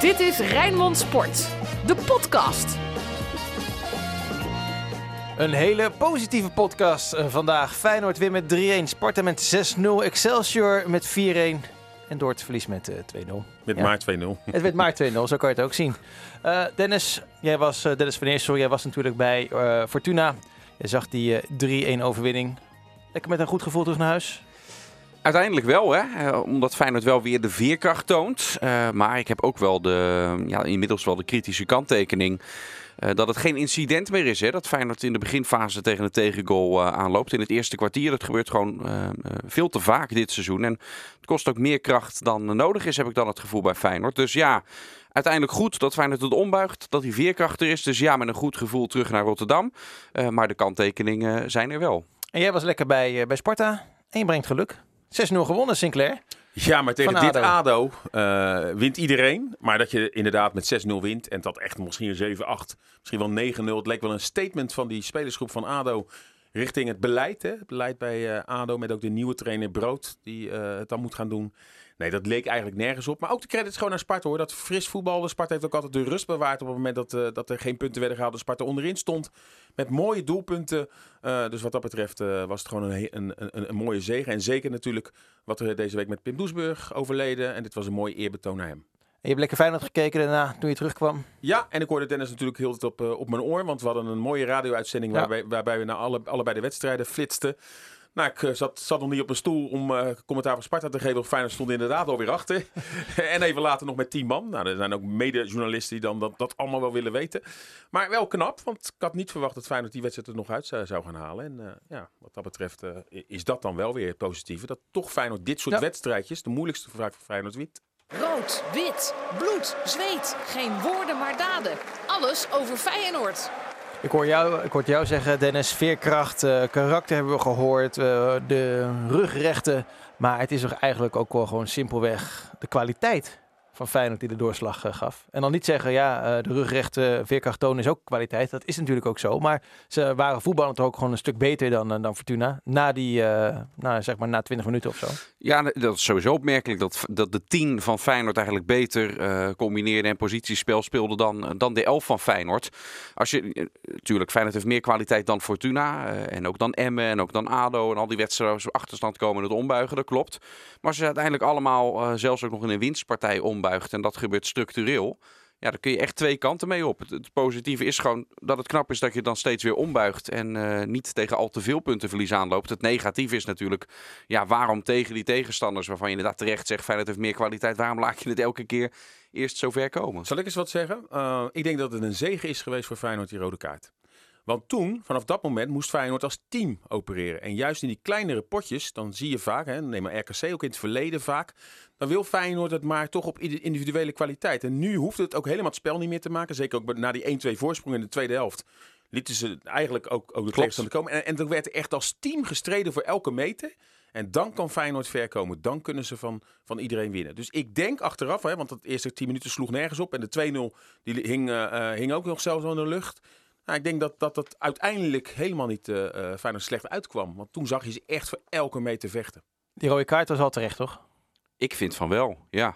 Dit is Rijnmond Sport, de podcast. Een hele positieve podcast uh, vandaag. Feyenoord weer met 3-1, Sparta met 6-0, Excelsior met 4-1 en Dort verlies met uh, 2-0. Met ja. maar 2-0. Het werd maar 2-0, zo kan je het ook zien. Uh, Dennis, jij was, uh, Dennis van Eersel, jij was natuurlijk bij Fortuna. Je zag die 3-1 overwinning. Lekker met een goed gevoel terug naar huis? Uiteindelijk wel, hè? omdat Feyenoord wel weer de veerkracht toont. Uh, maar ik heb ook wel de, ja, inmiddels wel de kritische kanttekening. Uh, dat het geen incident meer is. Hè? Dat Feyenoord in de beginfase tegen een tegengoal aanloopt. In het eerste kwartier. Dat gebeurt gewoon veel te vaak dit seizoen. En het kost ook meer kracht dan nodig is, heb ik dan het gevoel bij Feyenoord. Dus ja, uiteindelijk goed dat Feyenoord het ombuigt. Dat die veerkracht er is. Dus ja, met een goed gevoel terug naar Rotterdam. maar de kanttekeningen zijn er wel. En jij was lekker bij, bij Sparta. En je brengt geluk. 6-0 gewonnen, Sinclair. Ja, maar tegen dit ADO uh, wint iedereen. Maar dat je inderdaad met 6-0 wint en dat echt misschien een 7-8, misschien wel 9-0. Het leek wel een statement van die spelersgroep van ADO richting het beleid. Hè? Het beleid bij uh, ADO met ook de nieuwe trainer Brood die uh, het dan moet gaan doen. Nee, dat leek eigenlijk nergens op. Maar ook de credits gewoon naar Sparta hoor. Dat fris voetbal. De Sparta heeft ook altijd de rust bewaard op het moment dat, uh, dat er geen punten werden gehaald. De Sparta onderin stond met mooie doelpunten. Uh, dus wat dat betreft uh, was het gewoon een, een, een, een, mooie zege. En zeker natuurlijk wat er deze week met Pim Doesburg overleden. En dit was een mooi eerbetoon naar hem. En je hebt lekker Feyenoord gekeken daarna toen je terugkwam? Ja, en ik hoorde Dennis natuurlijk heel het op, op mijn oor. Want we hadden een mooie radio-uitzending ja. waarbij, waarbij we naar alle, allebei de wedstrijden flitsten. Nou, ik eh, zat, zat nog niet op een stoel om uh, commentaar van Sparta te geven. Feyenoord stond inderdaad alweer achter. en even later nog met tien man. Nou, er zijn ook mede-journalisten die dan dat, dat allemaal wel willen weten. Maar wel knap, want ik had niet verwacht dat Feyenoord die wedstrijd er nog uit zou, zou gaan halen. En uh, ja, wat dat betreft is dat dan wel weer het positieve. Dat toch Feyenoord dit soort ja. wedstrijdjes, de moeilijkste vraag voor Feyenoord, wint. Rood, wit, bloed, zweet. Geen woorden maar daden. Alles over Feyenoord. Ik hoor jou, ik hoor jou zeggen, Dennis, veerkracht, uh, karakter hebben we gehoord, uh, de rugrechten. Maar het is toch eigenlijk ook wel gewoon simpelweg de kwaliteit van Feyenoord die de doorslag uh, gaf. En dan niet zeggen, ja, uh, de rugrechte veerkracht is ook kwaliteit. Dat is natuurlijk ook zo. Maar ze waren voetballend ook gewoon een stuk beter dan, uh, dan Fortuna. Na die, nou, zeg maar na 20 minuten of zo. Ja, dat is sowieso opmerkelijk dat, dat de 10 van Feyenoord eigenlijk beter combineerde en positiespel speelde dan, dan de 11 van Feyenoord. Als je, natuurlijk, Feyenoord heeft meer kwaliteit dan Fortuna. en ook dan Emmen en ook dan ADO. En al die wedstrijden achterstand komen en het ombuigen, dat klopt. Maar ze uiteindelijk allemaal zelfs ook nog in een winstpartij ombuigen en dat gebeurt structureel. Ja, daar kun je echt twee kanten mee op. Het, positieve is gewoon dat het knap is dat je dan steeds weer ombuigt en uh, niet tegen al te veel punten verlies aanloopt. Het negatieve is natuurlijk, ja, waarom tegen die tegenstanders waarvan je inderdaad terecht zegt, Feyenoord heeft meer kwaliteit, waarom laat je het elke keer eerst zo ver komen? Zal ik eens wat zeggen? Uh, ik denk dat het een zegen is geweest voor Feyenoord, die rode kaart. Want toen, vanaf dat moment, moest Feyenoord als team opereren. En juist in die kleinere potjes, dan zie je vaak, hè, neem maar RKC ook in het verleden vaak, dan wil Feyenoord het maar toch op individuele kwaliteit. En nu hoeft het ook helemaal het spel niet meer te maken. Zeker ook na die 1-2 voorsprong in de tweede helft. Lieten ze eigenlijk ook, ook de tegenstander komen. En, en dan werd er echt als team gestreden voor elke meter. En dan kan Feyenoord ver komen. Dan kunnen ze van, van iedereen winnen. Dus ik denk achteraf, hè, want dat eerste 10 minuten sloeg nergens op. En de 2-0 die hing, uh, hing ook nog zelfs in de lucht. Nou, ik denk dat, dat dat uiteindelijk helemaal niet uh, uh, Feyenoord slecht uitkwam. Want toen zag je ze echt voor elke meter vechten. Die rode kaart was al terecht, toch? Ik vind van wel, ja.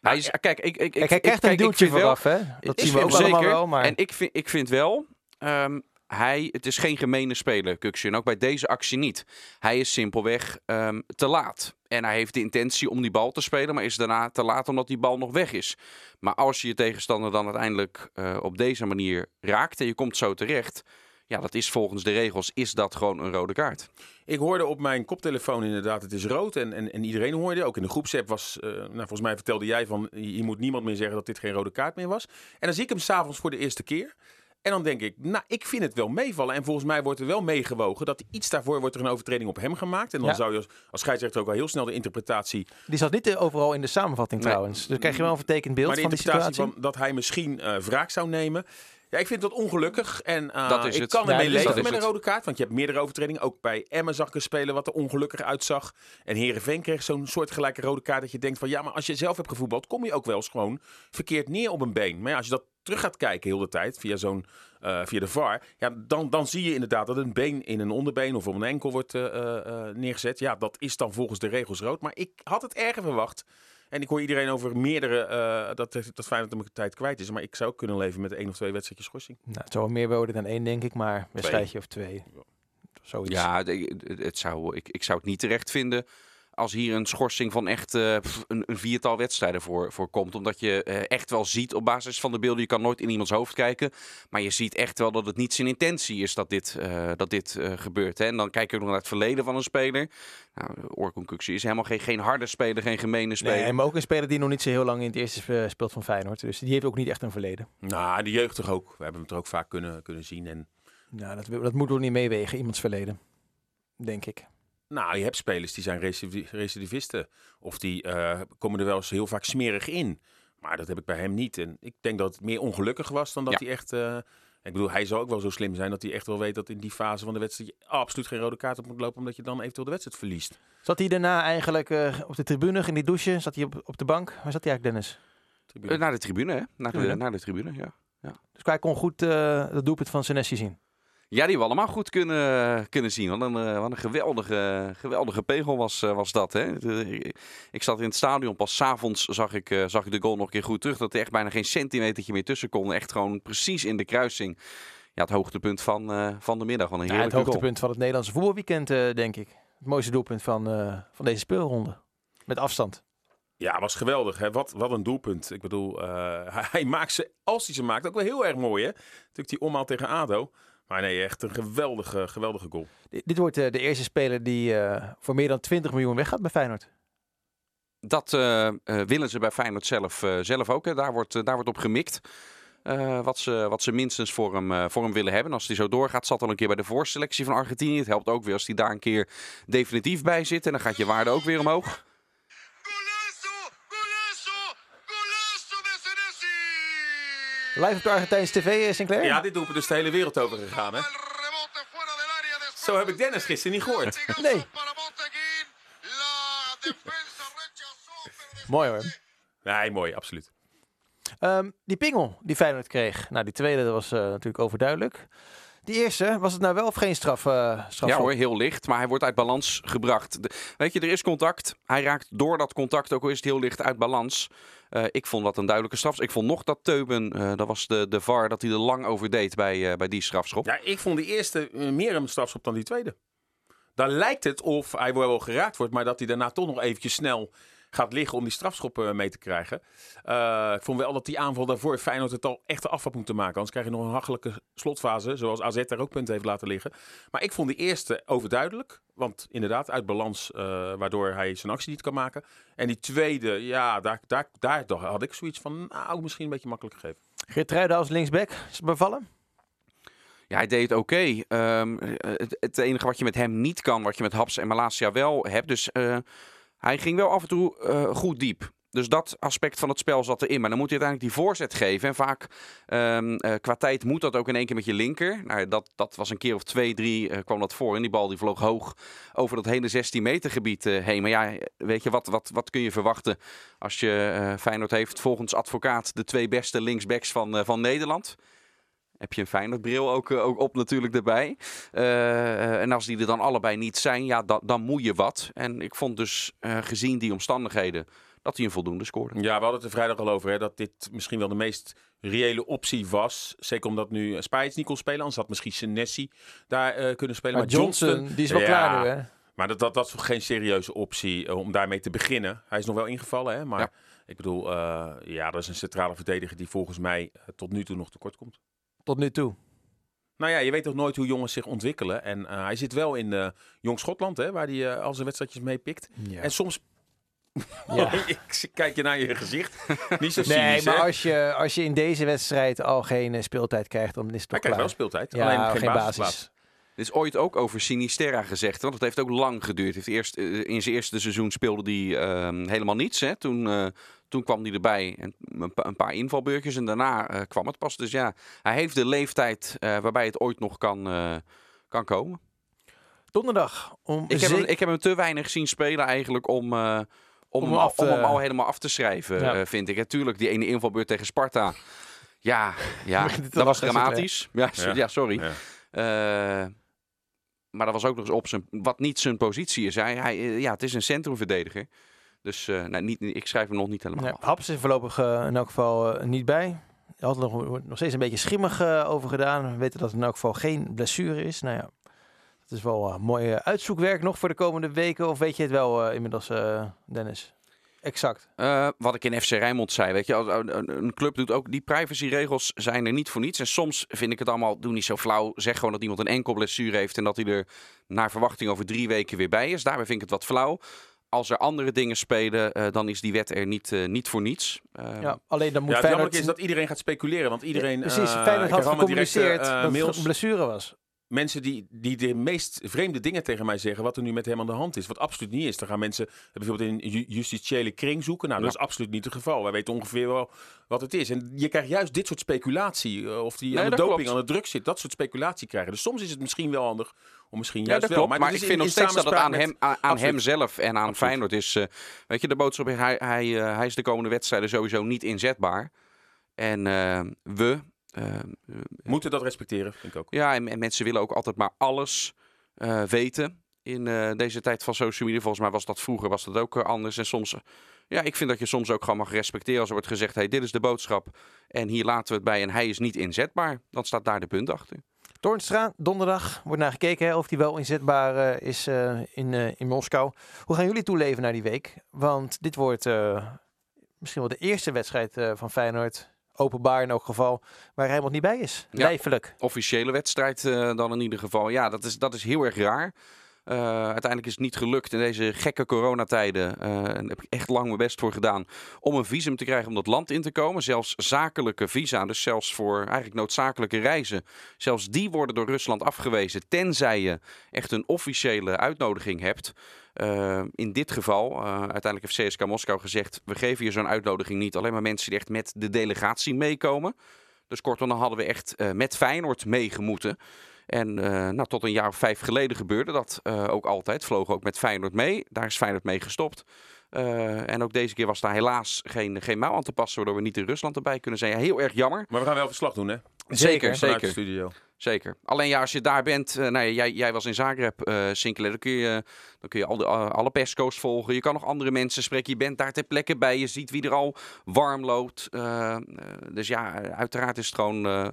Hij is, kijk, ik, ik, kijk, hij krijgt een duwtje vooraf, hè? Dat zien we ook zeker. wel. Maar... En ik vind, ik vind wel, um, hij, het is geen gemene speler, Kuksje. En ook bij deze actie niet. Hij is simpelweg um, te laat. En hij heeft de intentie om die bal te spelen, maar is daarna te laat omdat die bal nog weg is. Maar als je je tegenstander dan uiteindelijk uh, op deze manier raakt en je komt zo terecht, ja, dat is volgens de regels is dat gewoon een rode kaart. Ik hoorde op mijn koptelefoon inderdaad, het is rood. En, en, en iedereen hoorde, ook in de groepsapp was, uh, nou, volgens mij vertelde jij van, je moet niemand meer zeggen dat dit geen rode kaart meer was. En dan zie ik hem s'avonds voor de eerste keer. En dan denk ik, nou, ik vind het wel meevallen. En volgens mij wordt er wel meegewogen dat iets daarvoor wordt er een overtreding op hem gemaakt. En dan ja. zou je als, als scheidsrechter ook wel heel snel de interpretatie... Die zat niet overal in de samenvatting nee. trouwens. Dus krijg je wel een vertekend beeld maar de van de situatie. Van dat hij misschien uh, wraak zou nemen. Ja, ik vind dat ongelukkig. En uh, dat is ik kan ermee ja, leven met een rode kaart. Want je hebt meerdere overtredingen. Ook bij Emma zag ik een speler wat er ongelukkig uitzag. En Herenveen kreeg zo'n soortgelijke rode kaart. Dat je denkt van ja, maar als je zelf hebt gevoetbald, kom je ook wel eens gewoon verkeerd neer op een been. Maar ja, als je dat terug gaat kijken heel de tijd via zo'n uh, via de VAR, ja, dan, dan zie je inderdaad dat een been in een onderbeen of op een enkel wordt uh, uh, neergezet. Ja, dat is dan volgens de regels rood. Maar ik had het erger verwacht. En ik hoor iedereen over meerdere, eh, dat, dat Feyenoord hem tijd kwijt is. Maar ik zou ook kunnen leven met één of twee wedstrijdjes schorsing. Nou, het zou meer worden dan één, denk ik, maar een wedstrijdje of twee. Zoiets. Ja, het zou, ik, ik zou het niet terecht vinden als hier een schorsing van echt eh, een, een viertal wedstrijden voor, voor komt. Omdat je eh, echt wel ziet op basis van de beelden, je kan nooit in iemands hoofd kijken. Maar je ziet echt wel dat het niet zijn intentie is dat dit, eh, dat dit eh, gebeurt. Hè? En dan kijk je ook nog naar het verleden van een speler. Nou, Orkun is helemaal geen, geen harde speler, geen gemene speler. Nee, maar ook een speler die nog niet zo heel lang in het eerste spe- speelt van Feyenoord. Dus die heeft ook niet echt een verleden. Nou, de jeugd toch ook. We hebben hem er ook vaak kunnen, kunnen zien. En Nou, dat, dat moet wel niet meewegen, iemands verleden. Denk ik. Nou, je hebt spelers die zijn recidiv- recidivisten. Of die eh, komen er wel eens heel vaak smerig in. Maar dat heb ik bij hem niet. En ik denk dat het meer ongelukkig was dan dat Ja. hij echt... eh, ik bedoel, hij zou ook wel zo slim zijn dat hij echt wel weet dat in die fase van de wedstrijd je absoluut geen rode kaart op moet lopen, omdat je dan eventueel de wedstrijd verliest. Zat hij daarna eigenlijk eh, op de tribune, in die douche? Zat hij op, op de bank? Waar zat hij eigenlijk, Dennis? Tribune. Naar de tribune, hè? Naar de, Tribune. naar de tribune, ja. Dus hij kon goed eh het doelpunt van Senesi zien. Ja, die we allemaal goed kunnen, kunnen zien. Wat een, eh, wat een geweldige, geweldige pegel was, eh, was dat. Hè? De- ik zat in het stadion, pas s'avonds zag ik, eh, zag ik de goal nog een keer goed terug. Dat er echt bijna geen centimetertje meer tussen kon. Echt gewoon precies in de kruising. Ja, het hoogtepunt van, eh, van de middag. Van een Ja, heerlijke het goal. hoogtepunt van het Nederlandse voetbalweekend, eh, denk ik. Het mooiste doelpunt van, eh, van deze speelronde. Met afstand. Ja, was geweldig. Hè? Wat, wat een doelpunt. Ik bedoel, eh, hij, hij maakt ze, als hij ze maakt, ook wel heel erg mooi. Hè? Natuurlijk die omhaal tegen ADO. Maar nee, echt een geweldige, geweldige goal. Dit, dit wordt eh, de eerste speler die eh, voor meer dan 20 miljoen weggaat bij Feyenoord. Dat eh, eh, willen ze bij Feyenoord zelf, eh, zelf ook. Hè. Daar, wordt, daar wordt op gemikt. eh, wat, ze, wat ze minstens voor hem, eh, voor hem willen hebben. Als hij zo doorgaat, zat al een keer bij de voorselectie van Argentinië. Het helpt ook weer als hij daar een keer definitief bij zit. En dan gaat je waarde ook weer omhoog. Golazo! Golazo! Golazo de Senesi! Live op de Argentijnse tv, eh, Sinclair? Ja, dit doelpunt is de hele wereld over gegaan. Hè? Zo heb ik Dennis gisteren niet gehoord. Nee. Mooi hoor. Nee, mooi, absoluut. Ehm, die pingel die Feyenoord kreeg. Nou, die tweede dat was eh, natuurlijk overduidelijk. Die eerste, was het nou wel of geen straf? eh straf Ja hoor, heel licht. Maar hij wordt uit balans gebracht. De- weet je, er is contact. Hij raakt door dat contact, ook al is het heel licht, uit balans. Eh, ik vond dat een duidelijke straf. Ik vond nog dat Teuben, eh, dat was de, de VAR, dat hij er lang over deed bij, eh, bij die strafschop. Ja, ik vond die eerste meer een strafschop dan die tweede. Dan lijkt het of hij wel geraakt wordt, maar dat hij daarna toch nog eventjes snel gaat liggen om die strafschop eh, mee te krijgen. Eh, ik vond wel dat die aanval daarvoor Feyenoord het al echt af had moeten maken. Anders krijg je nog een hachelijke slotfase, zoals AZ daar ook punten heeft laten liggen. Maar ik vond die eerste overduidelijk. Want inderdaad, uit balans, eh, waardoor hij zijn actie niet kan maken. En die tweede, ja, daar, daar, daar had ik zoiets van, nou, misschien een beetje makkelijk gegeven. Geertruiden als linksback, is het bevallen? Ja, hij deed het oké. Ehm, het, het enige wat je met hem niet kan, wat je met Haps en Malasia wel hebt. Dus eh, hij ging wel af en toe eh, goed diep. Dus dat aspect van het spel zat erin. Maar dan moet je uiteindelijk die voorzet geven. En vaak ehm, eh, qua tijd moet dat ook in één keer met je linker. Nou, dat, dat was een keer of twee, drie eh, kwam dat voor. En die bal die vloog hoog over dat hele 16 meter gebied heen. Maar ja, weet je, wat, wat, wat kun je verwachten als je Feyenoord heeft volgens advocaat de twee beste linksbacks van, van Nederland? Heb je een Feyenoord-bril ook, eh, ook op natuurlijk erbij. Eh, en als die er dan allebei niet zijn, ja, da- dan moet je wat. En ik vond dus, eh, gezien die omstandigheden, dat hij een voldoende scoorde. Ja, we hadden het er vrijdag al over, hè, dat dit misschien wel de meest reële optie was. Zeker omdat nu Spijts niet kon spelen, anders had misschien Senesi daar eh, kunnen spelen. Maar Johnson, die is wel Ja. klaar nu, hè? Maar dat, dat, dat is geen serieuze optie eh, om daarmee te beginnen. Hij is nog wel ingevallen, hè? maar Ja. ik bedoel, eh, ja, dat is een centrale verdediger die volgens mij eh, tot nu toe nog tekort komt. Tot nu toe. Nou ja, je weet toch nooit hoe jongens zich ontwikkelen. En eh, hij zit wel in eh, Jong Schotland, hè, waar hij eh, al zijn wedstrijdjes mee pikt. Ja. En soms, Ja. ik kijk je naar je gezicht, niet zo Nee, maar hè? als je, als je in deze wedstrijd al geen speeltijd krijgt, dan is het Hij toch krijgt wel klaar. speeltijd, Ja, alleen geen, geen basisplaats. basis. Dit is ooit ook over Sinisterra gezegd, want het heeft ook lang geduurd. Heeft eerst, eh, in zijn eerste seizoen speelde hij ehm, helemaal niets. Hè. Toen, eh, toen kwam hij erbij en een, pa- een paar invalbeurtjes en daarna eh, kwam het pas. Dus ja, hij heeft de leeftijd eh, waarbij het ooit nog kan, eh, kan komen. Donderdag om Ik heb, hem, ik heb hem te weinig zien spelen eigenlijk om, eh, om, Om hem, af om hem al helemaal af te schrijven, Ja. eh, vind ik. Natuurlijk, die ene invalbeurt tegen Sparta. Ja, ja dat was dramatisch. Ja, so- Ja. ja, sorry. Ja. Eh, maar dat was ook nog eens op zijn, wat niet zijn positie is. Hij, hij, eh, ja, het is een centrumverdediger. Dus eh, nou, niet, ik schrijf hem nog niet helemaal Nee. Haps is er voorlopig eh, in elk geval niet bij. Er had nog, wordt nog steeds een beetje schimmig over gedaan. We weten dat het in elk geval geen blessure is. Nou ja, dat is wel mooi uitzoekwerk nog voor de komende weken. Of weet je het wel inmiddels, Dennis? Exact. Eh, wat ik in FC Rijnmond zei, weet je, als- een, club doet ook die privacyregels zijn er niet voor niets. En soms vind ik het allemaal, doe niet zo flauw, zeg gewoon dat iemand een enkel blessure heeft en dat hij er naar verwachting over drie weken weer bij is. Daarbij vind ik het wat flauw. Als er andere dingen spelen, eh, dan is die wet er niet, eh, niet voor niets. Eh, Ja, alleen dan moet Ja, het Feyenoord... is dat iedereen gaat speculeren. Want iedereen... Ja, precies, Feyenoord had gecommuniceerd dat het een blessure was. Mensen die, die de meest vreemde dingen tegen mij zeggen, wat er nu met hem aan de hand is. Wat absoluut niet is. Dan gaan mensen bijvoorbeeld in ju- justitiële kring zoeken. Nou, dat is absoluut niet het geval. Wij weten ongeveer wel wat het is. En je krijgt juist dit soort speculatie. eh, Of die Nee, aan de doping, klopt. aan de drugs zit. Dat soort speculatie krijgen. Dus soms is het misschien wel handig. Of misschien Ja, juist dat wel. klopt. Maar, ik vind in- nog steeds dat het aan, hem, aan, hemzelf en aan Absoluut. Feyenoord is. eh, weet je, de boodschap is, hij, hij, eh, hij is de komende wedstrijden sowieso niet inzetbaar. En we, Moeten dat respecteren, vind ik ook. ja, en, en mensen willen ook altijd maar alles eh, weten in eh, deze tijd van social media. Volgens mij was dat vroeger was dat ook eh, anders. En soms, eh, ja, ik vind dat je soms ook gewoon mag respecteren als er wordt gezegd, hey, dit is de boodschap en hier laten we het bij en hij is niet inzetbaar. Dan staat daar de punt achter. Toornstra, donderdag wordt naar gekeken hè, of die wel inzetbaar eh, is eh, in, eh, in Moskou. Hoe gaan jullie toeleven naar die week? Want dit wordt eh, misschien wel de eerste wedstrijd eh, van Feyenoord, openbaar in elk geval, waar Rijnmond niet bij is. Ja. Lijfelijk. officiële wedstrijd eh, dan in ieder geval. Ja, dat is, dat is heel erg raar. Eh, uiteindelijk is het niet gelukt in deze gekke coronatijden. eh, en heb ik echt lang mijn best voor gedaan. Om een visum te krijgen om dat land in te komen. Zelfs zakelijke visa, dus zelfs voor eigenlijk noodzakelijke reizen. Zelfs die worden door Rusland afgewezen. Tenzij je echt een officiële uitnodiging hebt. Eh, in dit geval, uiteindelijk heeft CSK Moskou gezegd: we geven je zo'n uitnodiging niet. Alleen maar mensen die echt met de delegatie meekomen. Dus kortom, dan hadden we echt met Feyenoord meegemoeten. En eh, nou, tot een jaar of vijf geleden gebeurde dat eh, ook altijd. Vlogen ook met Feyenoord mee. Daar is Feyenoord mee gestopt. Eh, en ook deze keer was daar helaas geen, geen mouw aan te passen, waardoor we niet in Rusland erbij kunnen zijn. Ja, heel erg jammer. Maar we gaan wel verslag doen, hè? Zeker, Vanuit de zeker. studio. Zeker. Alleen ja, als je daar bent, nou ja, jij, jij was in Zagreb, eh Sinclair, dan kun je, dan kun je al de, alle persco's volgen. Je kan nog andere mensen spreken. Je bent daar ter plekke bij. Je ziet wie er al warm loopt. Dus ja, uiteraard is het gewoon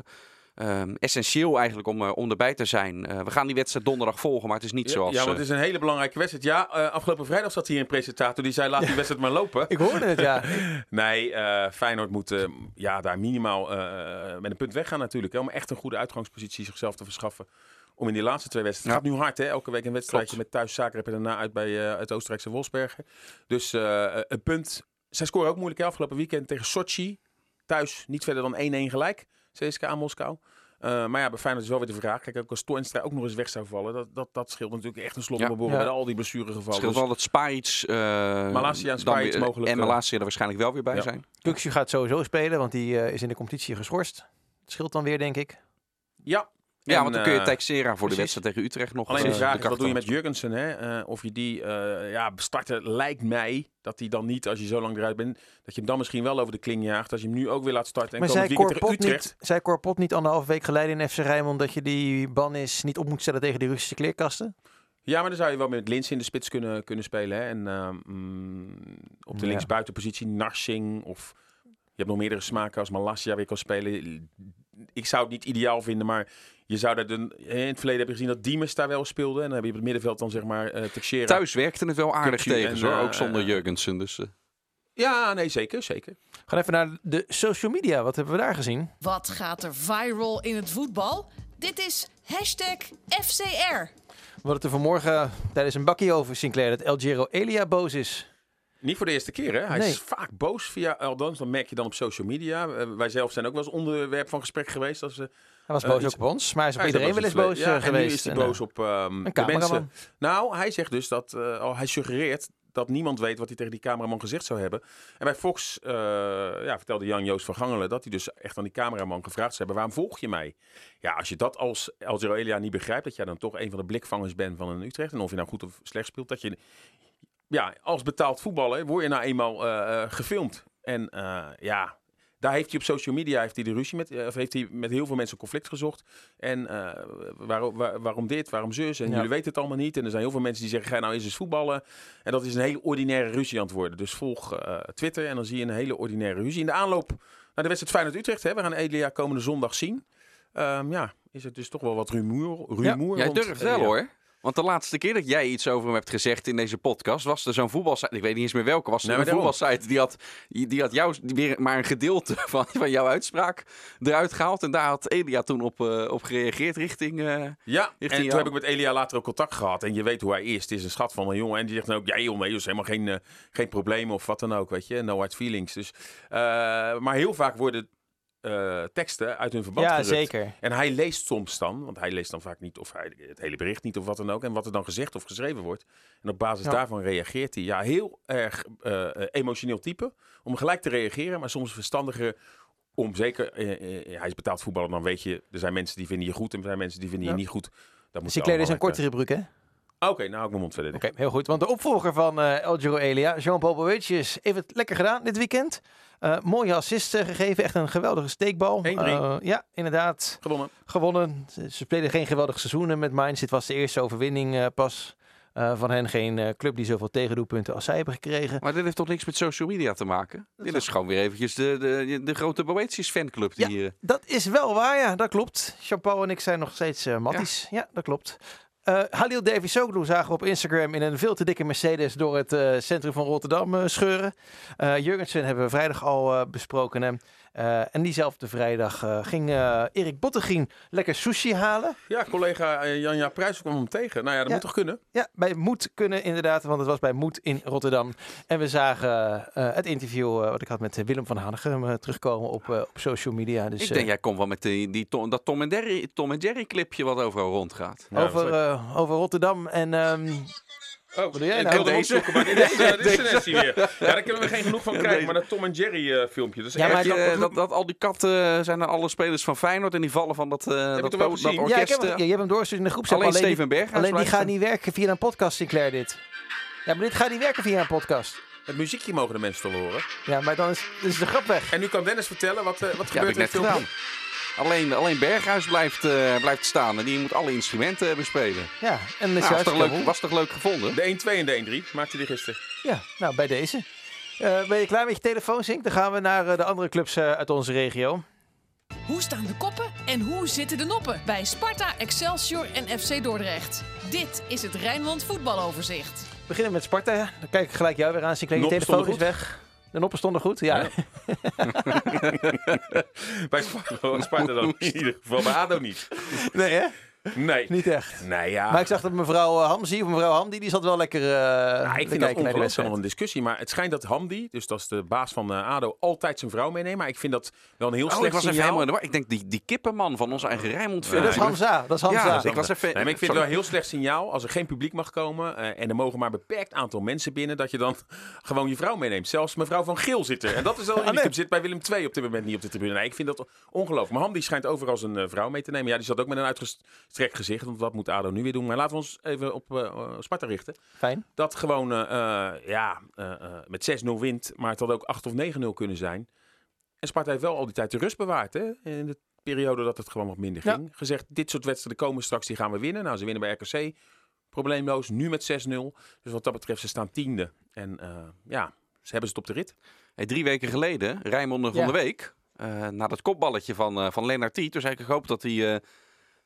ehm, essentieel eigenlijk om, om erbij te zijn. Eh, we gaan die wedstrijd donderdag volgen, maar het is niet Ja, zoals... ja, want eh, het is een hele belangrijke wedstrijd. Ja, afgelopen vrijdag zat hier een presentator die zei: laat die wedstrijd maar lopen. Ik hoorde het, ja. Nee, Feyenoord moet ja, daar minimaal met een punt weggaan natuurlijk. Hè, om echt een goede uitgangspositie zichzelf te verschaffen. Om in die laatste twee wedstrijden. Het gaat nu hard, hè? Elke week een wedstrijdje Klopt. met thuis Zagreb en daarna uit bij het Oostenrijkse Wolfsbergen. Dus een punt. Zij scoren ook moeilijk hè, afgelopen weekend tegen Sochi. Thuis niet verder dan 1-1 gelijk. CSK aan Moskou. Eh, maar ja, bij Feyenoord is wel weer de vraag. Kijk, ook als Toornstra ook nog eens weg zou vallen. Dat, dat, dat scheelt natuurlijk echt een slot Ja. bij al die blessuregevallen. Het scheelt Dus- wel dat Sparic... eh Malasia en mogelijk, En eh, Malasia er waarschijnlijk wel weer bij Ja. zijn. Kuksje gaat sowieso spelen, want die eh, is in de competitie geschorst. Het scheelt dan weer, denk ik. Ja. Ja, En, want dan kun je eh, Teixeira voor de wedstrijd tegen Utrecht nog... Alleen de eh, vraag is, wat doe je met Jurgensen? Hè? Eh, of je die uh, ja, starten, lijkt mij dat hij dan niet, als je zo lang eruit bent, dat je hem dan misschien wel over de kling jaagt. Als je hem nu ook weer laat starten en Maar komend tegen Corpot, Utrecht. niet, zei Corpot niet anderhalf week geleden in FC Rijnmond dat je die ban is niet op moet stellen tegen die Russische kleerkasten? Ja, maar dan zou je wel met Lins in de spits kunnen, kunnen spelen. Hè? En ehm, mm, op de Ja. linksbuitenpositie Narsing of... Je hebt nog meerdere smaken als Malasia weer kan spelen. Ik zou het niet ideaal vinden, maar je zou dat een, in het verleden heb je gezien dat Diemers daar wel speelde. En dan heb je op het middenveld dan zeg maar uh, Teixeira. Thuis werkte het wel aardig tegen, hoor. eh, ook zonder eh, Jurgensen. Dus, eh. Ja, nee, zeker, zeker. Gaan even naar de social media. Wat hebben we daar gezien? Wat gaat er viral in het voetbal? Dit is hashtag FCR. We hadden het er vanmorgen tijdens een bakkie over, Sinclair, dat El Giro Elia boos is. Niet voor de eerste keer, hè? Hij Nee. is vaak boos via althans, dan merk je dan op social media. Eh, wij zelf zijn ook wel eens onderwerp van gesprek geweest. Als, eh, Hij was Eh, boos iets- op ons, maar hij is op hij iedereen wel eens boos ja, eh, en nu geweest. is hij boos op ehm, een de mensen. Nou, hij zegt dus dat, oh, hij suggereert dat niemand weet wat hij tegen die cameraman gezegd zou hebben. En bij Fox ja, vertelde Jan-Joost van Gangelen dat hij dus echt aan die cameraman gevraagd zou hebben, waarom volg je mij? Ja, als je dat als Elia niet begrijpt, dat jij dan toch een van de blikvangers bent van een Utrecht, en of je nou goed of slecht speelt, dat je, ja, als betaald voetballer word je nou eenmaal eh, eh, gefilmd. En eh, ja, Daar heeft hij op social media heeft hij de ruzie met, of heeft hij met heel veel mensen conflict gezocht. En eh, waarom, waar- waarom dit, waarom zus? En Ja. jullie weten het allemaal niet. En er zijn heel veel mensen die zeggen, ga nou eens eens voetballen. En dat is een hele ordinaire ruzie aan het worden. Dus volg Twitter en dan zie je een hele ordinaire ruzie. In de aanloop naar de wedstrijd Feyenoord-Utrecht, hè, we gaan Elia komende zondag zien. Ehm, ja, is het dus toch wel wat rumoer, rumoer Jij rond durft wel hoor. Want de laatste keer dat jij iets over hem hebt gezegd in deze podcast, was er zo'n voetbalsite. Ik weet niet eens meer welke. Was er Nee, een voetbalsite die had, die had jou die weer maar een gedeelte van, van jouw uitspraak eruit gehaald. En daar had Elia toen op, eh, op gereageerd richting. eh, Ja, en toen heb ik met Elia later ook contact gehad. En je weet hoe hij is. Het is een schat van een jongen. En die zegt dan ook, ja joh, nee, is helemaal geen, eh, geen probleem of wat dan ook, weet je. No hard feelings. Dus, maar heel vaak worden eh, teksten uit hun verband Ja, gerukt. zeker. En hij leest soms dan, want hij leest dan vaak niet of hij het hele bericht niet of wat dan ook. En wat er dan gezegd of geschreven wordt. En op basis Ja. daarvan reageert hij. Ja, heel erg eh, eh, emotioneel type. Om gelijk te reageren, maar soms verstandiger om zeker, hij is betaald voetballer, dan weet je, er zijn mensen die vinden je goed en er zijn mensen die vinden je Ja. niet goed. Dus leer dus een kortere broek, hè? Oké, nou ik mijn mond verder. Oké, heel goed. Want de opvolger van eh El Giro Elia, Jean-Paul Boetius, heeft het lekker gedaan dit weekend. Eh, mooie assist eh, gegeven, echt een geweldige steekbal. 1-3. Eh, ja, inderdaad. Gewonnen. Gewonnen. Ze, ze spelen geen geweldig seizoenen met Mainz. Dit was de eerste overwinning eh, pas eh, van hen. Geen eh, club die zoveel tegendoelpunten als zij hebben gekregen. maar dit heeft toch niks met social media te maken? Dit is gewoon weer eventjes de, de, de grote Boetius fanclub. Die, Ja. Dat is wel waar, ja, dat klopt. Jean-Paul en ik zijn nog steeds eh matties. Ja. dat klopt. Eh Halil Davisoglu zagen we op Instagram in een veel te dikke Mercedes door het eh, centrum van Rotterdam eh, scheuren. Jurgensen hebben we vrijdag al besproken. Eh, en diezelfde vrijdag eh, ging eh, Erik Bottegien lekker sushi halen. Ja, collega Janja Pruis kwam hem tegen. Nou ja, dat Ja. moet toch kunnen? Ja, bij Moed kunnen inderdaad, want het was bij Moed in Rotterdam. En we zagen eh, het interview eh, wat ik had met Willem van Hanegem terugkomen op, eh, op social media. Dus, ik denk, jij komt wel met die, die Tom, dat Tom en, Jerry, Tom en Jerry clipje wat overal rondgaat. Ja, over, eh, over Rotterdam en... ehm, Oh, Wat doe jij ik nou? wilde hem Deze? opzoeken, maar dit is, eh, dit is een Nessie weer. Ja, daar kunnen we geen genoeg van krijgen. Maar dat Tom en Jerry eh, filmpje. Dat is Ja, maar grappig. dat, dat al die katten zijn er alle spelers van Feyenoord en die vallen van dat, eh dat, dat orkest. ja, ik heb, eh, je hebt hem doorgestuurd in de groepsapp. alleen Alleen, die- Steven Berghuis alleen die gaat er. niet werken via een podcast, Sinclair dit. Ja, maar dit gaat niet werken via een podcast. Het muziekje mogen de mensen toch horen. Ja, maar dan is, dan is de grap weg. En nu kan Dennis vertellen wat, eh, wat Ja, gebeurt ik in net het filmpje. Alleen, alleen Berghuis blijft, eh, blijft staan en die moet alle instrumenten bespelen. Ja, en Nou, was, toch leuk, moe. was toch leuk gevonden? De 1-2 en de 1-3 maakte hij gisteren. Ja, nou, bij deze. Eh, ben je klaar met je telefoon, Zink? Dan gaan we naar eh, de andere clubs eh, uit onze regio. Hoe staan de koppen en hoe zitten de noppen bij Sparta, Excelsior en FC Dordrecht? Dit is het Rijnmond voetbaloverzicht. We beginnen met Sparta. Dan kijk ik gelijk jou weer aan, Sinclair. Je telefoon is weg. De noppen stonden goed, ja. Ja. Bij Sparta, Sparta dan in ieder geval. Bij ADO niet. Nee, hè? Nee. Niet echt. Nee, ja. Maar ik zag dat mevrouw eh, Hamzi, of mevrouw Hamdi, die zat wel lekker eh Ja, te ik vind dat ongelooflijk nog een discussie. Maar het schijnt dat Hamdi, dus dat is de baas van eh, ADO, altijd zijn vrouw meeneemt. Maar ik vind dat wel een heel Oh, ik slecht was even signaal. helemaal in de war. Ik denk die, die kippenman van onze eigen Rijnmond. Ja, dat is Hamza. Dat is Hamza. Ja, ik was even... Nee, maar ik vind het wel een heel slecht signaal als er geen publiek mag komen eh, en er mogen maar een beperkt aantal mensen binnen, dat je dan gewoon je vrouw meeneemt. Zelfs mevrouw van Geel zit er. En dat is al nee. unicum. Zit bij Willem II op dit moment niet op de tribune. Nee, ik vind dat ongelooflijk. Maar Hamdi schijnt overal zijn vrouw mee te nemen. Ja, die zat ook met een uitgestrekt gezicht, want wat moet ADO nu weer doen? Maar laten we ons even op eh, eh, Sparta richten. Fijn. Dat gewoon, eh, eh, ja, eh, eh, met 6-0 wint, maar het had ook 8 of 9-0 kunnen zijn. En Sparta heeft wel al die tijd de rust bewaard, hè? In de periode dat het gewoon wat minder Ja. ging. Gezegd, dit soort wedstrijden komen straks, die gaan we winnen. Nou, ze winnen bij RKC, probleemloos. Nu met 6-0. Dus wat dat betreft, ze staan tiende. En eh, ja, ze hebben het op de rit. Hey, drie weken geleden, van Ja. de Week, eh, na dat kopballetje van, uh, van Lennart T. Toen zei ik, ik hoop dat hij eh,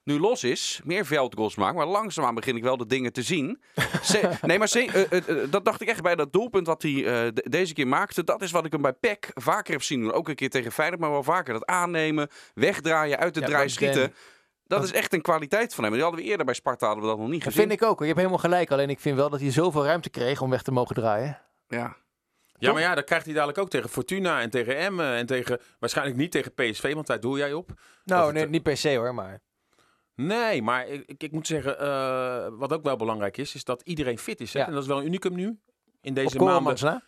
nu los is, meer veldgoals maakt. Maar langzaamaan begin ik wel de dingen te zien. Ze- nee, maar ze- eh, eh, eh, dat dacht ik echt bij dat doelpunt wat hij eh, de- deze keer maakte. Dat is wat ik hem bij PEC vaker heb zien doen. Ook een keer tegen Feyenoord, maar wel vaker. Dat aannemen, wegdraaien, uit de Ja, draai schieten. Dat is echt een kwaliteit van hem. Die hadden we eerder bij Sparta hadden we dat nog niet Dat gezien. vind ik ook. Je hebt helemaal gelijk. Alleen ik vind wel dat hij zoveel ruimte kreeg om weg te mogen draaien. Ja. Ja, maar ja, dat krijgt hij dadelijk ook tegen Fortuna en tegen Emmen. En tegen, waarschijnlijk niet tegen PSV, want daar doe jij op. Nou, het- nee, niet per se hoor, maar... Nee, maar ik, ik, ik moet zeggen, eh, wat ook wel belangrijk is, is dat iedereen fit is. Hè? Ja. En dat is wel een unicum nu. In Op deze maanden. Na.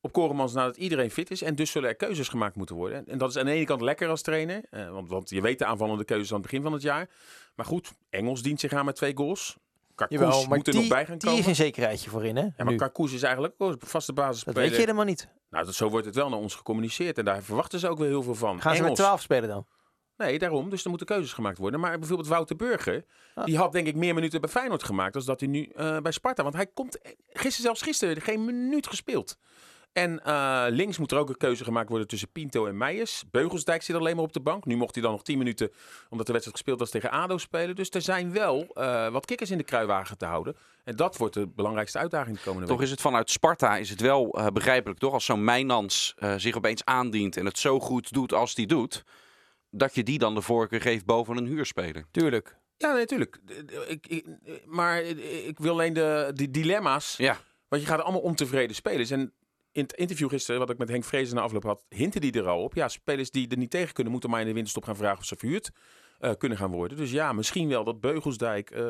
op Koremans nadat iedereen fit is. En dus zullen er keuzes gemaakt moeten worden. En dat is aan de ene kant lekker als trainer. eh, want, want je weet de aanvallende keuzes aan het begin van het jaar. Maar goed, Engels dient zich aan met twee goals. Jawel, maar moet er die, nog bij gaan die komen. is een zekerheidje voorin, hè? Ja, maar. Karkoes is eigenlijk ook een vaste Dat basisspeler. weet je helemaal niet. Nou, dat, zo wordt het wel naar ons gecommuniceerd. En daar verwachten ze ook weer heel veel van. Gaan ze met Engels. 12 spelen dan? Nee, daarom. Dus er moeten keuzes gemaakt worden. Maar bijvoorbeeld Wouter Burger, Ah. die had denk ik meer minuten bij Feyenoord gemaakt dan dat hij nu eh, bij Sparta. Want hij komt gisteren, zelfs gisteren, geen minuut gespeeld. En eh, links moet er ook een keuze gemaakt worden tussen Pinto en Meijers. Beugelsdijk zit alleen maar op de bank. Nu mocht hij dan nog 10 minuten, omdat de wedstrijd gespeeld was, tegen ADO spelen. Dus er zijn wel eh, wat kikkers in de kruiwagen te houden. En dat wordt de belangrijkste uitdaging de komende Toch week. is het vanuit Sparta is het wel eh, begrijpelijk, toch? Als zo'n Mijnans eh, zich opeens aandient en het zo goed doet als die doet, dat je die dan de voorkeur geeft boven een huurspeler. Tuurlijk. Ja, natuurlijk. Ik, ik, maar ik wil alleen de, die dilemma's Ja, Want je gaat allemaal ontevreden spelers. En in het interview gisteren, wat ik met Henk Vrezen na afloop had, hinten die er al op. Ja, spelers die er niet tegen kunnen, moeten maar in de winterstop gaan vragen of ze verhuurd eh, kunnen gaan worden. Dus ja, misschien wel dat Beugelsdijk, eh,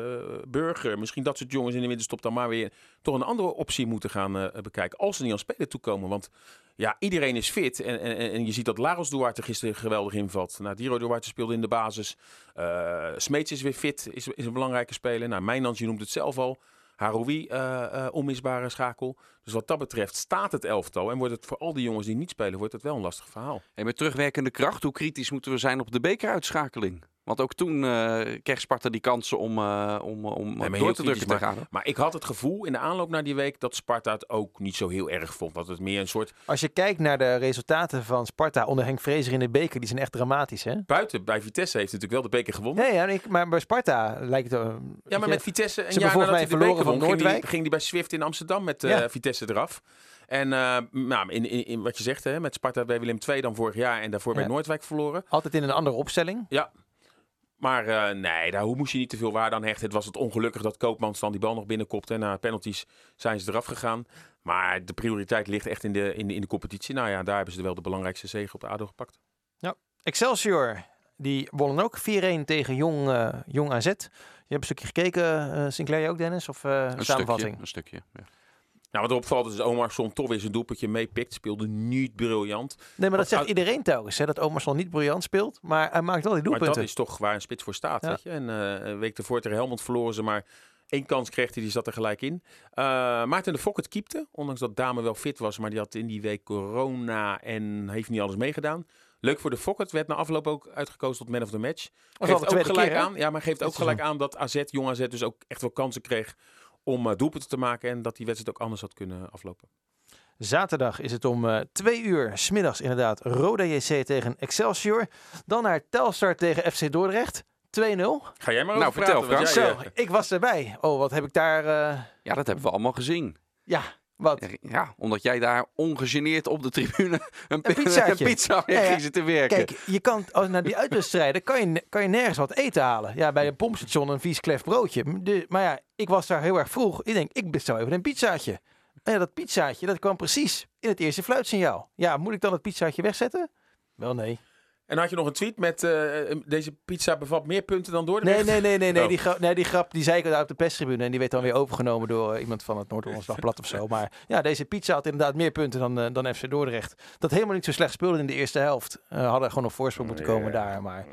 Burger, misschien dat soort jongens in de winterstop dan maar weer toch een andere optie moeten gaan eh, bekijken. Als ze niet aan spelen toekomen. Want ja, iedereen is fit. En, en, en je ziet dat Lagos Duarte gisteren geweldig invalt. Nou, Diro Duarte speelde in de basis. Smeets is weer fit, is, is een belangrijke speler. Nou, Mijnans, noemt het zelf al. Haroui, onmisbare schakel. Dus wat dat betreft staat het elftal. En wordt het voor al die jongens die niet spelen, wordt het wel een lastig verhaal. en met terugwerkende kracht, hoe kritisch moeten we zijn op de bekeruitschakeling? Want ook toen eh, kreeg Sparta die kansen om, eh, om, om door te drukken tegen ADO. Maar ik had het gevoel in de aanloop naar die week dat Sparta het ook niet zo heel erg vond. Dat het meer een soort Als je kijkt naar de resultaten van Sparta onder Henk Vrezer in de beker, die zijn echt dramatisch, hè? buiten bij Vitesse heeft natuurlijk wel de beker gewonnen. Nee, ja, ik, maar bij Sparta lijkt het... eh, Ja, maar met Vitesse een jaar nadat hij de beker verloren van won, ging die, Noordwijk. ging die bij Swift in Amsterdam met eh, Ja. Vitesse eraf. En eh, nou, in, in, in wat je zegt, hè, met Sparta bij Willem II dan vorig jaar en daarvoor bij. Noordwijk verloren. Altijd in een andere opstelling. Ja. Maar eh, nee, daar hoe moest je niet te veel waarde aan hechten. Het was het ongelukkig dat Koopmans dan die bal nog binnenkopte. En na penalties zijn ze eraf gegaan. Maar de prioriteit ligt echt in de, in de, in de competitie. Nou ja, daar hebben ze wel de belangrijkste zege op de ADO gepakt. Excelsior, die wonnen ook 4-1 tegen Jong, eh, Jong AZ. Je hebt een stukje gekeken, eh Sinclair je ook Dennis? Of eh, Een samenvatting? stukje, een stukje. Ja. Nou, wat opvalt is dat Omarsson toch weer zijn doelpuntje meepikt. Speelde niet briljant. Nee, maar dat zegt iedereen telkens, hè, dat Omerson niet briljant speelt. Maar hij maakt wel die Maar doelpunten. dat is toch waar een spits voor staat. Ja. Weet je? En eh, een week ervoor tegen Helmond verloren ze maar één kans kreeg hij, die zat er gelijk in. Eh, Maarten de Fokker keepte, ondanks dat Dame wel fit was. Maar die had in die week corona en heeft niet alles meegedaan. Leuk voor de Fokker. werd na afloop ook uitgekozen tot man of the match. Geeft ook gelijk keer, aan, ja, maar geeft ook gelijk aan dat AZ, jong AZ, dus ook echt wel kansen kreeg om eh, doelpunten te maken. En dat die wedstrijd ook anders had kunnen aflopen. Zaterdag is het om eh, twee uur, smiddags inderdaad, Roda JC tegen Excelsior. Dan naar Telstar tegen FC Dordrecht, 2-0. Ga jij maar Nou, over vertel, praten, want Frans. jij, Zo, eh, ik was erbij. Oh, wat heb ik daar... eh, ja, dat hebben we allemaal gezien. ja, wat? Ja, omdat jij daar ongegeneerd op de tribune een, pizzaatje. een pizza Ja, zitten werken. Kijk, je kan, als naar die uitwedstrijden kan je, kan je nergens wat eten halen. Ja, bij een pompstation een vies klef broodje. De, maar ja, ik was daar heel erg vroeg. Ik denk, ik bestel even een pizzaatje. En ja, dat pizzaatje, dat kwam precies in het eerste fluitsignaal. Ja, moet ik dan het pizzaatje wegzetten? Wel nee. En had je nog een tweet met eh, deze pizza bevat meer punten dan Dordrecht? Nee, nee, nee, nee, nee. Oh. Die, grap, nee die grap die zei ik daar op de perstribune. En die werd dan weer overgenomen door eh, iemand van het Noord-Hollands Dagblad of zo. Maar ja, deze pizza had inderdaad meer punten dan, eh, dan FC Dordrecht. Dat helemaal niet zo slecht speelde in de eerste helft. Eh hadden gewoon op voorsprong moeten komen daar. Maar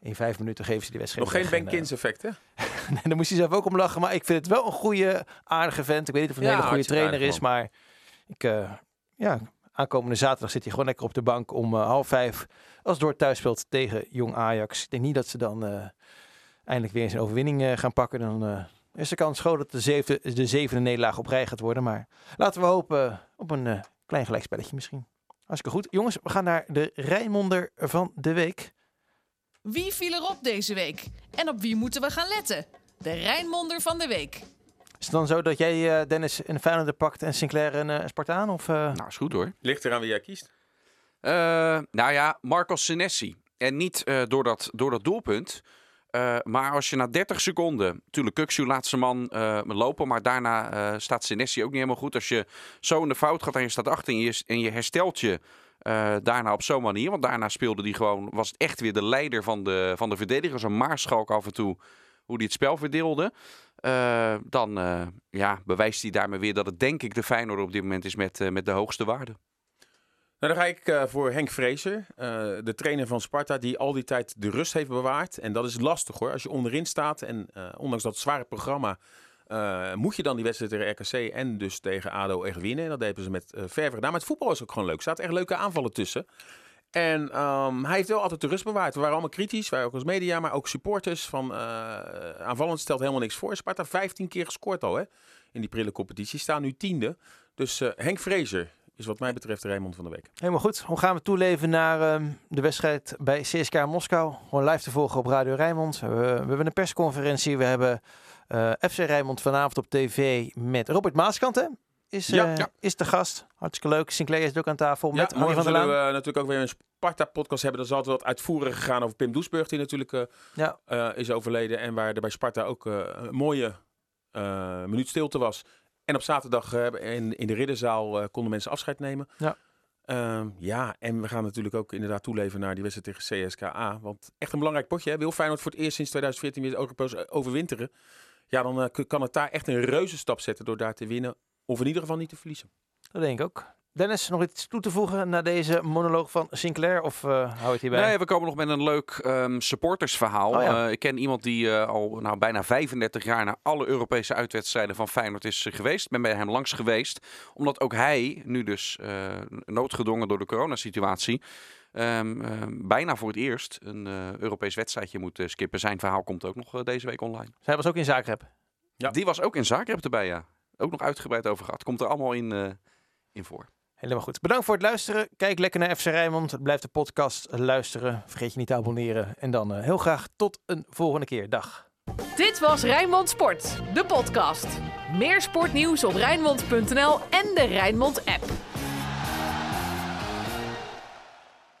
in vijf minuten geven ze die wedstrijd Nog geen Ben eh, Kins effect, hè? Nee, daar moest hij zelf ook om lachen. Maar ik vind het wel een goede, aardige vent. Ik weet niet of hij een Ja, hele goede trainer is. Maar ik, eh, ja, aankomende zaterdag zit hij gewoon lekker op de bank om eh, half vijf. Als Dordt thuis speelt tegen Jong Ajax. Ik denk niet dat ze dan eh, eindelijk weer eens een overwinning eh, gaan pakken. Dan is de kans groot dat de zevende, de nederlaag op rij gaat worden. Maar laten we hopen op een klein gelijkspelletje misschien. Hartstikke goed. Jongens, we gaan naar de Rijnmonder van de week. Wie viel erop deze week? En op wie moeten we gaan letten? De Rijnmonder van de week. Is het dan zo dat jij, eh, Dennis, een Feyenoorder pakt en Sinclair een eh, Spartaan? Of, eh? Nou, is goed hoor. Ligt eraan wie jij kiest. Eh, nou ja, Marcos Senesi. En niet eh, door, dat, door dat doelpunt. eh, maar als je na 30 seconden, natuurlijk Kuksu laatste man eh, lopen, maar daarna eh, staat Senesi ook niet helemaal goed. Als je zo in de fout gaat en je staat achter en je, en je herstelt je eh, daarna op zo'n manier. Want daarna speelde die gewoon, was het echt weer de leider van de, van de verdedigers. Een maarschalk af en toe, hoe die het spel verdeelde. Eh, dan eh, ja, bewijst hij daarmee weer dat het denk ik de Feyenoord op dit moment is met, eh, met de hoogste waarde. Nou, dan ga ik voor Henk Vrezer, de trainer van Sparta, die al die tijd de rust heeft bewaard. En dat is lastig hoor, als je onderin staat en ondanks dat zware programma moet je dan die wedstrijd tegen RKC en dus tegen ADO echt winnen. En dat deden ze met eh verve gedaan. Maar het voetbal was ook gewoon leuk. Er zaten echt leuke aanvallen tussen. En ehm, hij heeft wel altijd de rust bewaard. We waren allemaal kritisch, wij ook als media, maar ook supporters. Van, eh, aanvallend stelt helemaal niks voor. Sparta 15 keer gescoord al hè, in die prille competitie. Staan nu tiende. Dus eh, Henk Vrezer is wat mij betreft de Rijnmond van de week. Helemaal goed. Hoe gaan we toeleven naar ehm, de wedstrijd bij CSKA Moskou? Gewoon live te volgen op Radio Rijnmond. We, we hebben een persconferentie. We hebben eh, FC Rijnmond vanavond op tv met Robert Maaskant. Hè? Is, Ja, eh, ja. is de gast. Hartstikke leuk. Sinclair is ook aan tafel met ja, Arnie morgen van der zullen Laan. we natuurlijk ook weer een Sparta-podcast hebben. Dat is altijd wat uitvoerig gegaan over Pim Doesburg, die natuurlijk eh, Ja. eh, is overleden. En waar er bij Sparta ook eh, een mooie eh, minuut stilte was. En op zaterdag eh, in, in de Ridderzaal eh, konden mensen afscheid nemen. Ja. Ehm, ja, en we gaan natuurlijk ook inderdaad toeleven naar die wedstrijd tegen CSKA. Want echt een belangrijk potje. Hè? Wil Feyenoord voor het eerst sinds 2014 weer Europees overwinteren. Ja, dan eh, kan het daar echt een reuze stap zetten door daar te winnen. Of in ieder geval niet te verliezen. Dat denk ik ook. Dennis, nog iets toe te voegen naar deze monoloog van Sinclair? Of eh hou het hierbij? Nee, we komen nog met een leuk ehm, supportersverhaal. Oh ja. Eh, ik ken iemand die eh, al nou, bijna 35 jaar naar alle Europese uitwedstrijden van Feyenoord is geweest. Ik ben bij hem langs geweest. Omdat ook hij, nu dus eh, noodgedwongen door de coronasituatie... ehm, ehm, bijna voor het eerst een eh, Europees wedstrijdje moet skippen. Zijn verhaal komt ook nog deze week online. Zij was ook in Zagreb. Ja. Die was ook in Zagreb erbij, ja. Ook nog uitgebreid over gehad. Komt er allemaal in, eh, in voor. Helemaal goed. Bedankt voor het luisteren. Kijk lekker naar FC Rijnmond. Blijf de podcast luisteren. Vergeet je niet te abonneren. En dan eh, heel graag tot een volgende keer. Dag. Dit was Rijnmond Sport, de podcast. Meer sportnieuws op Rijnmond.nl en de Rijnmond app.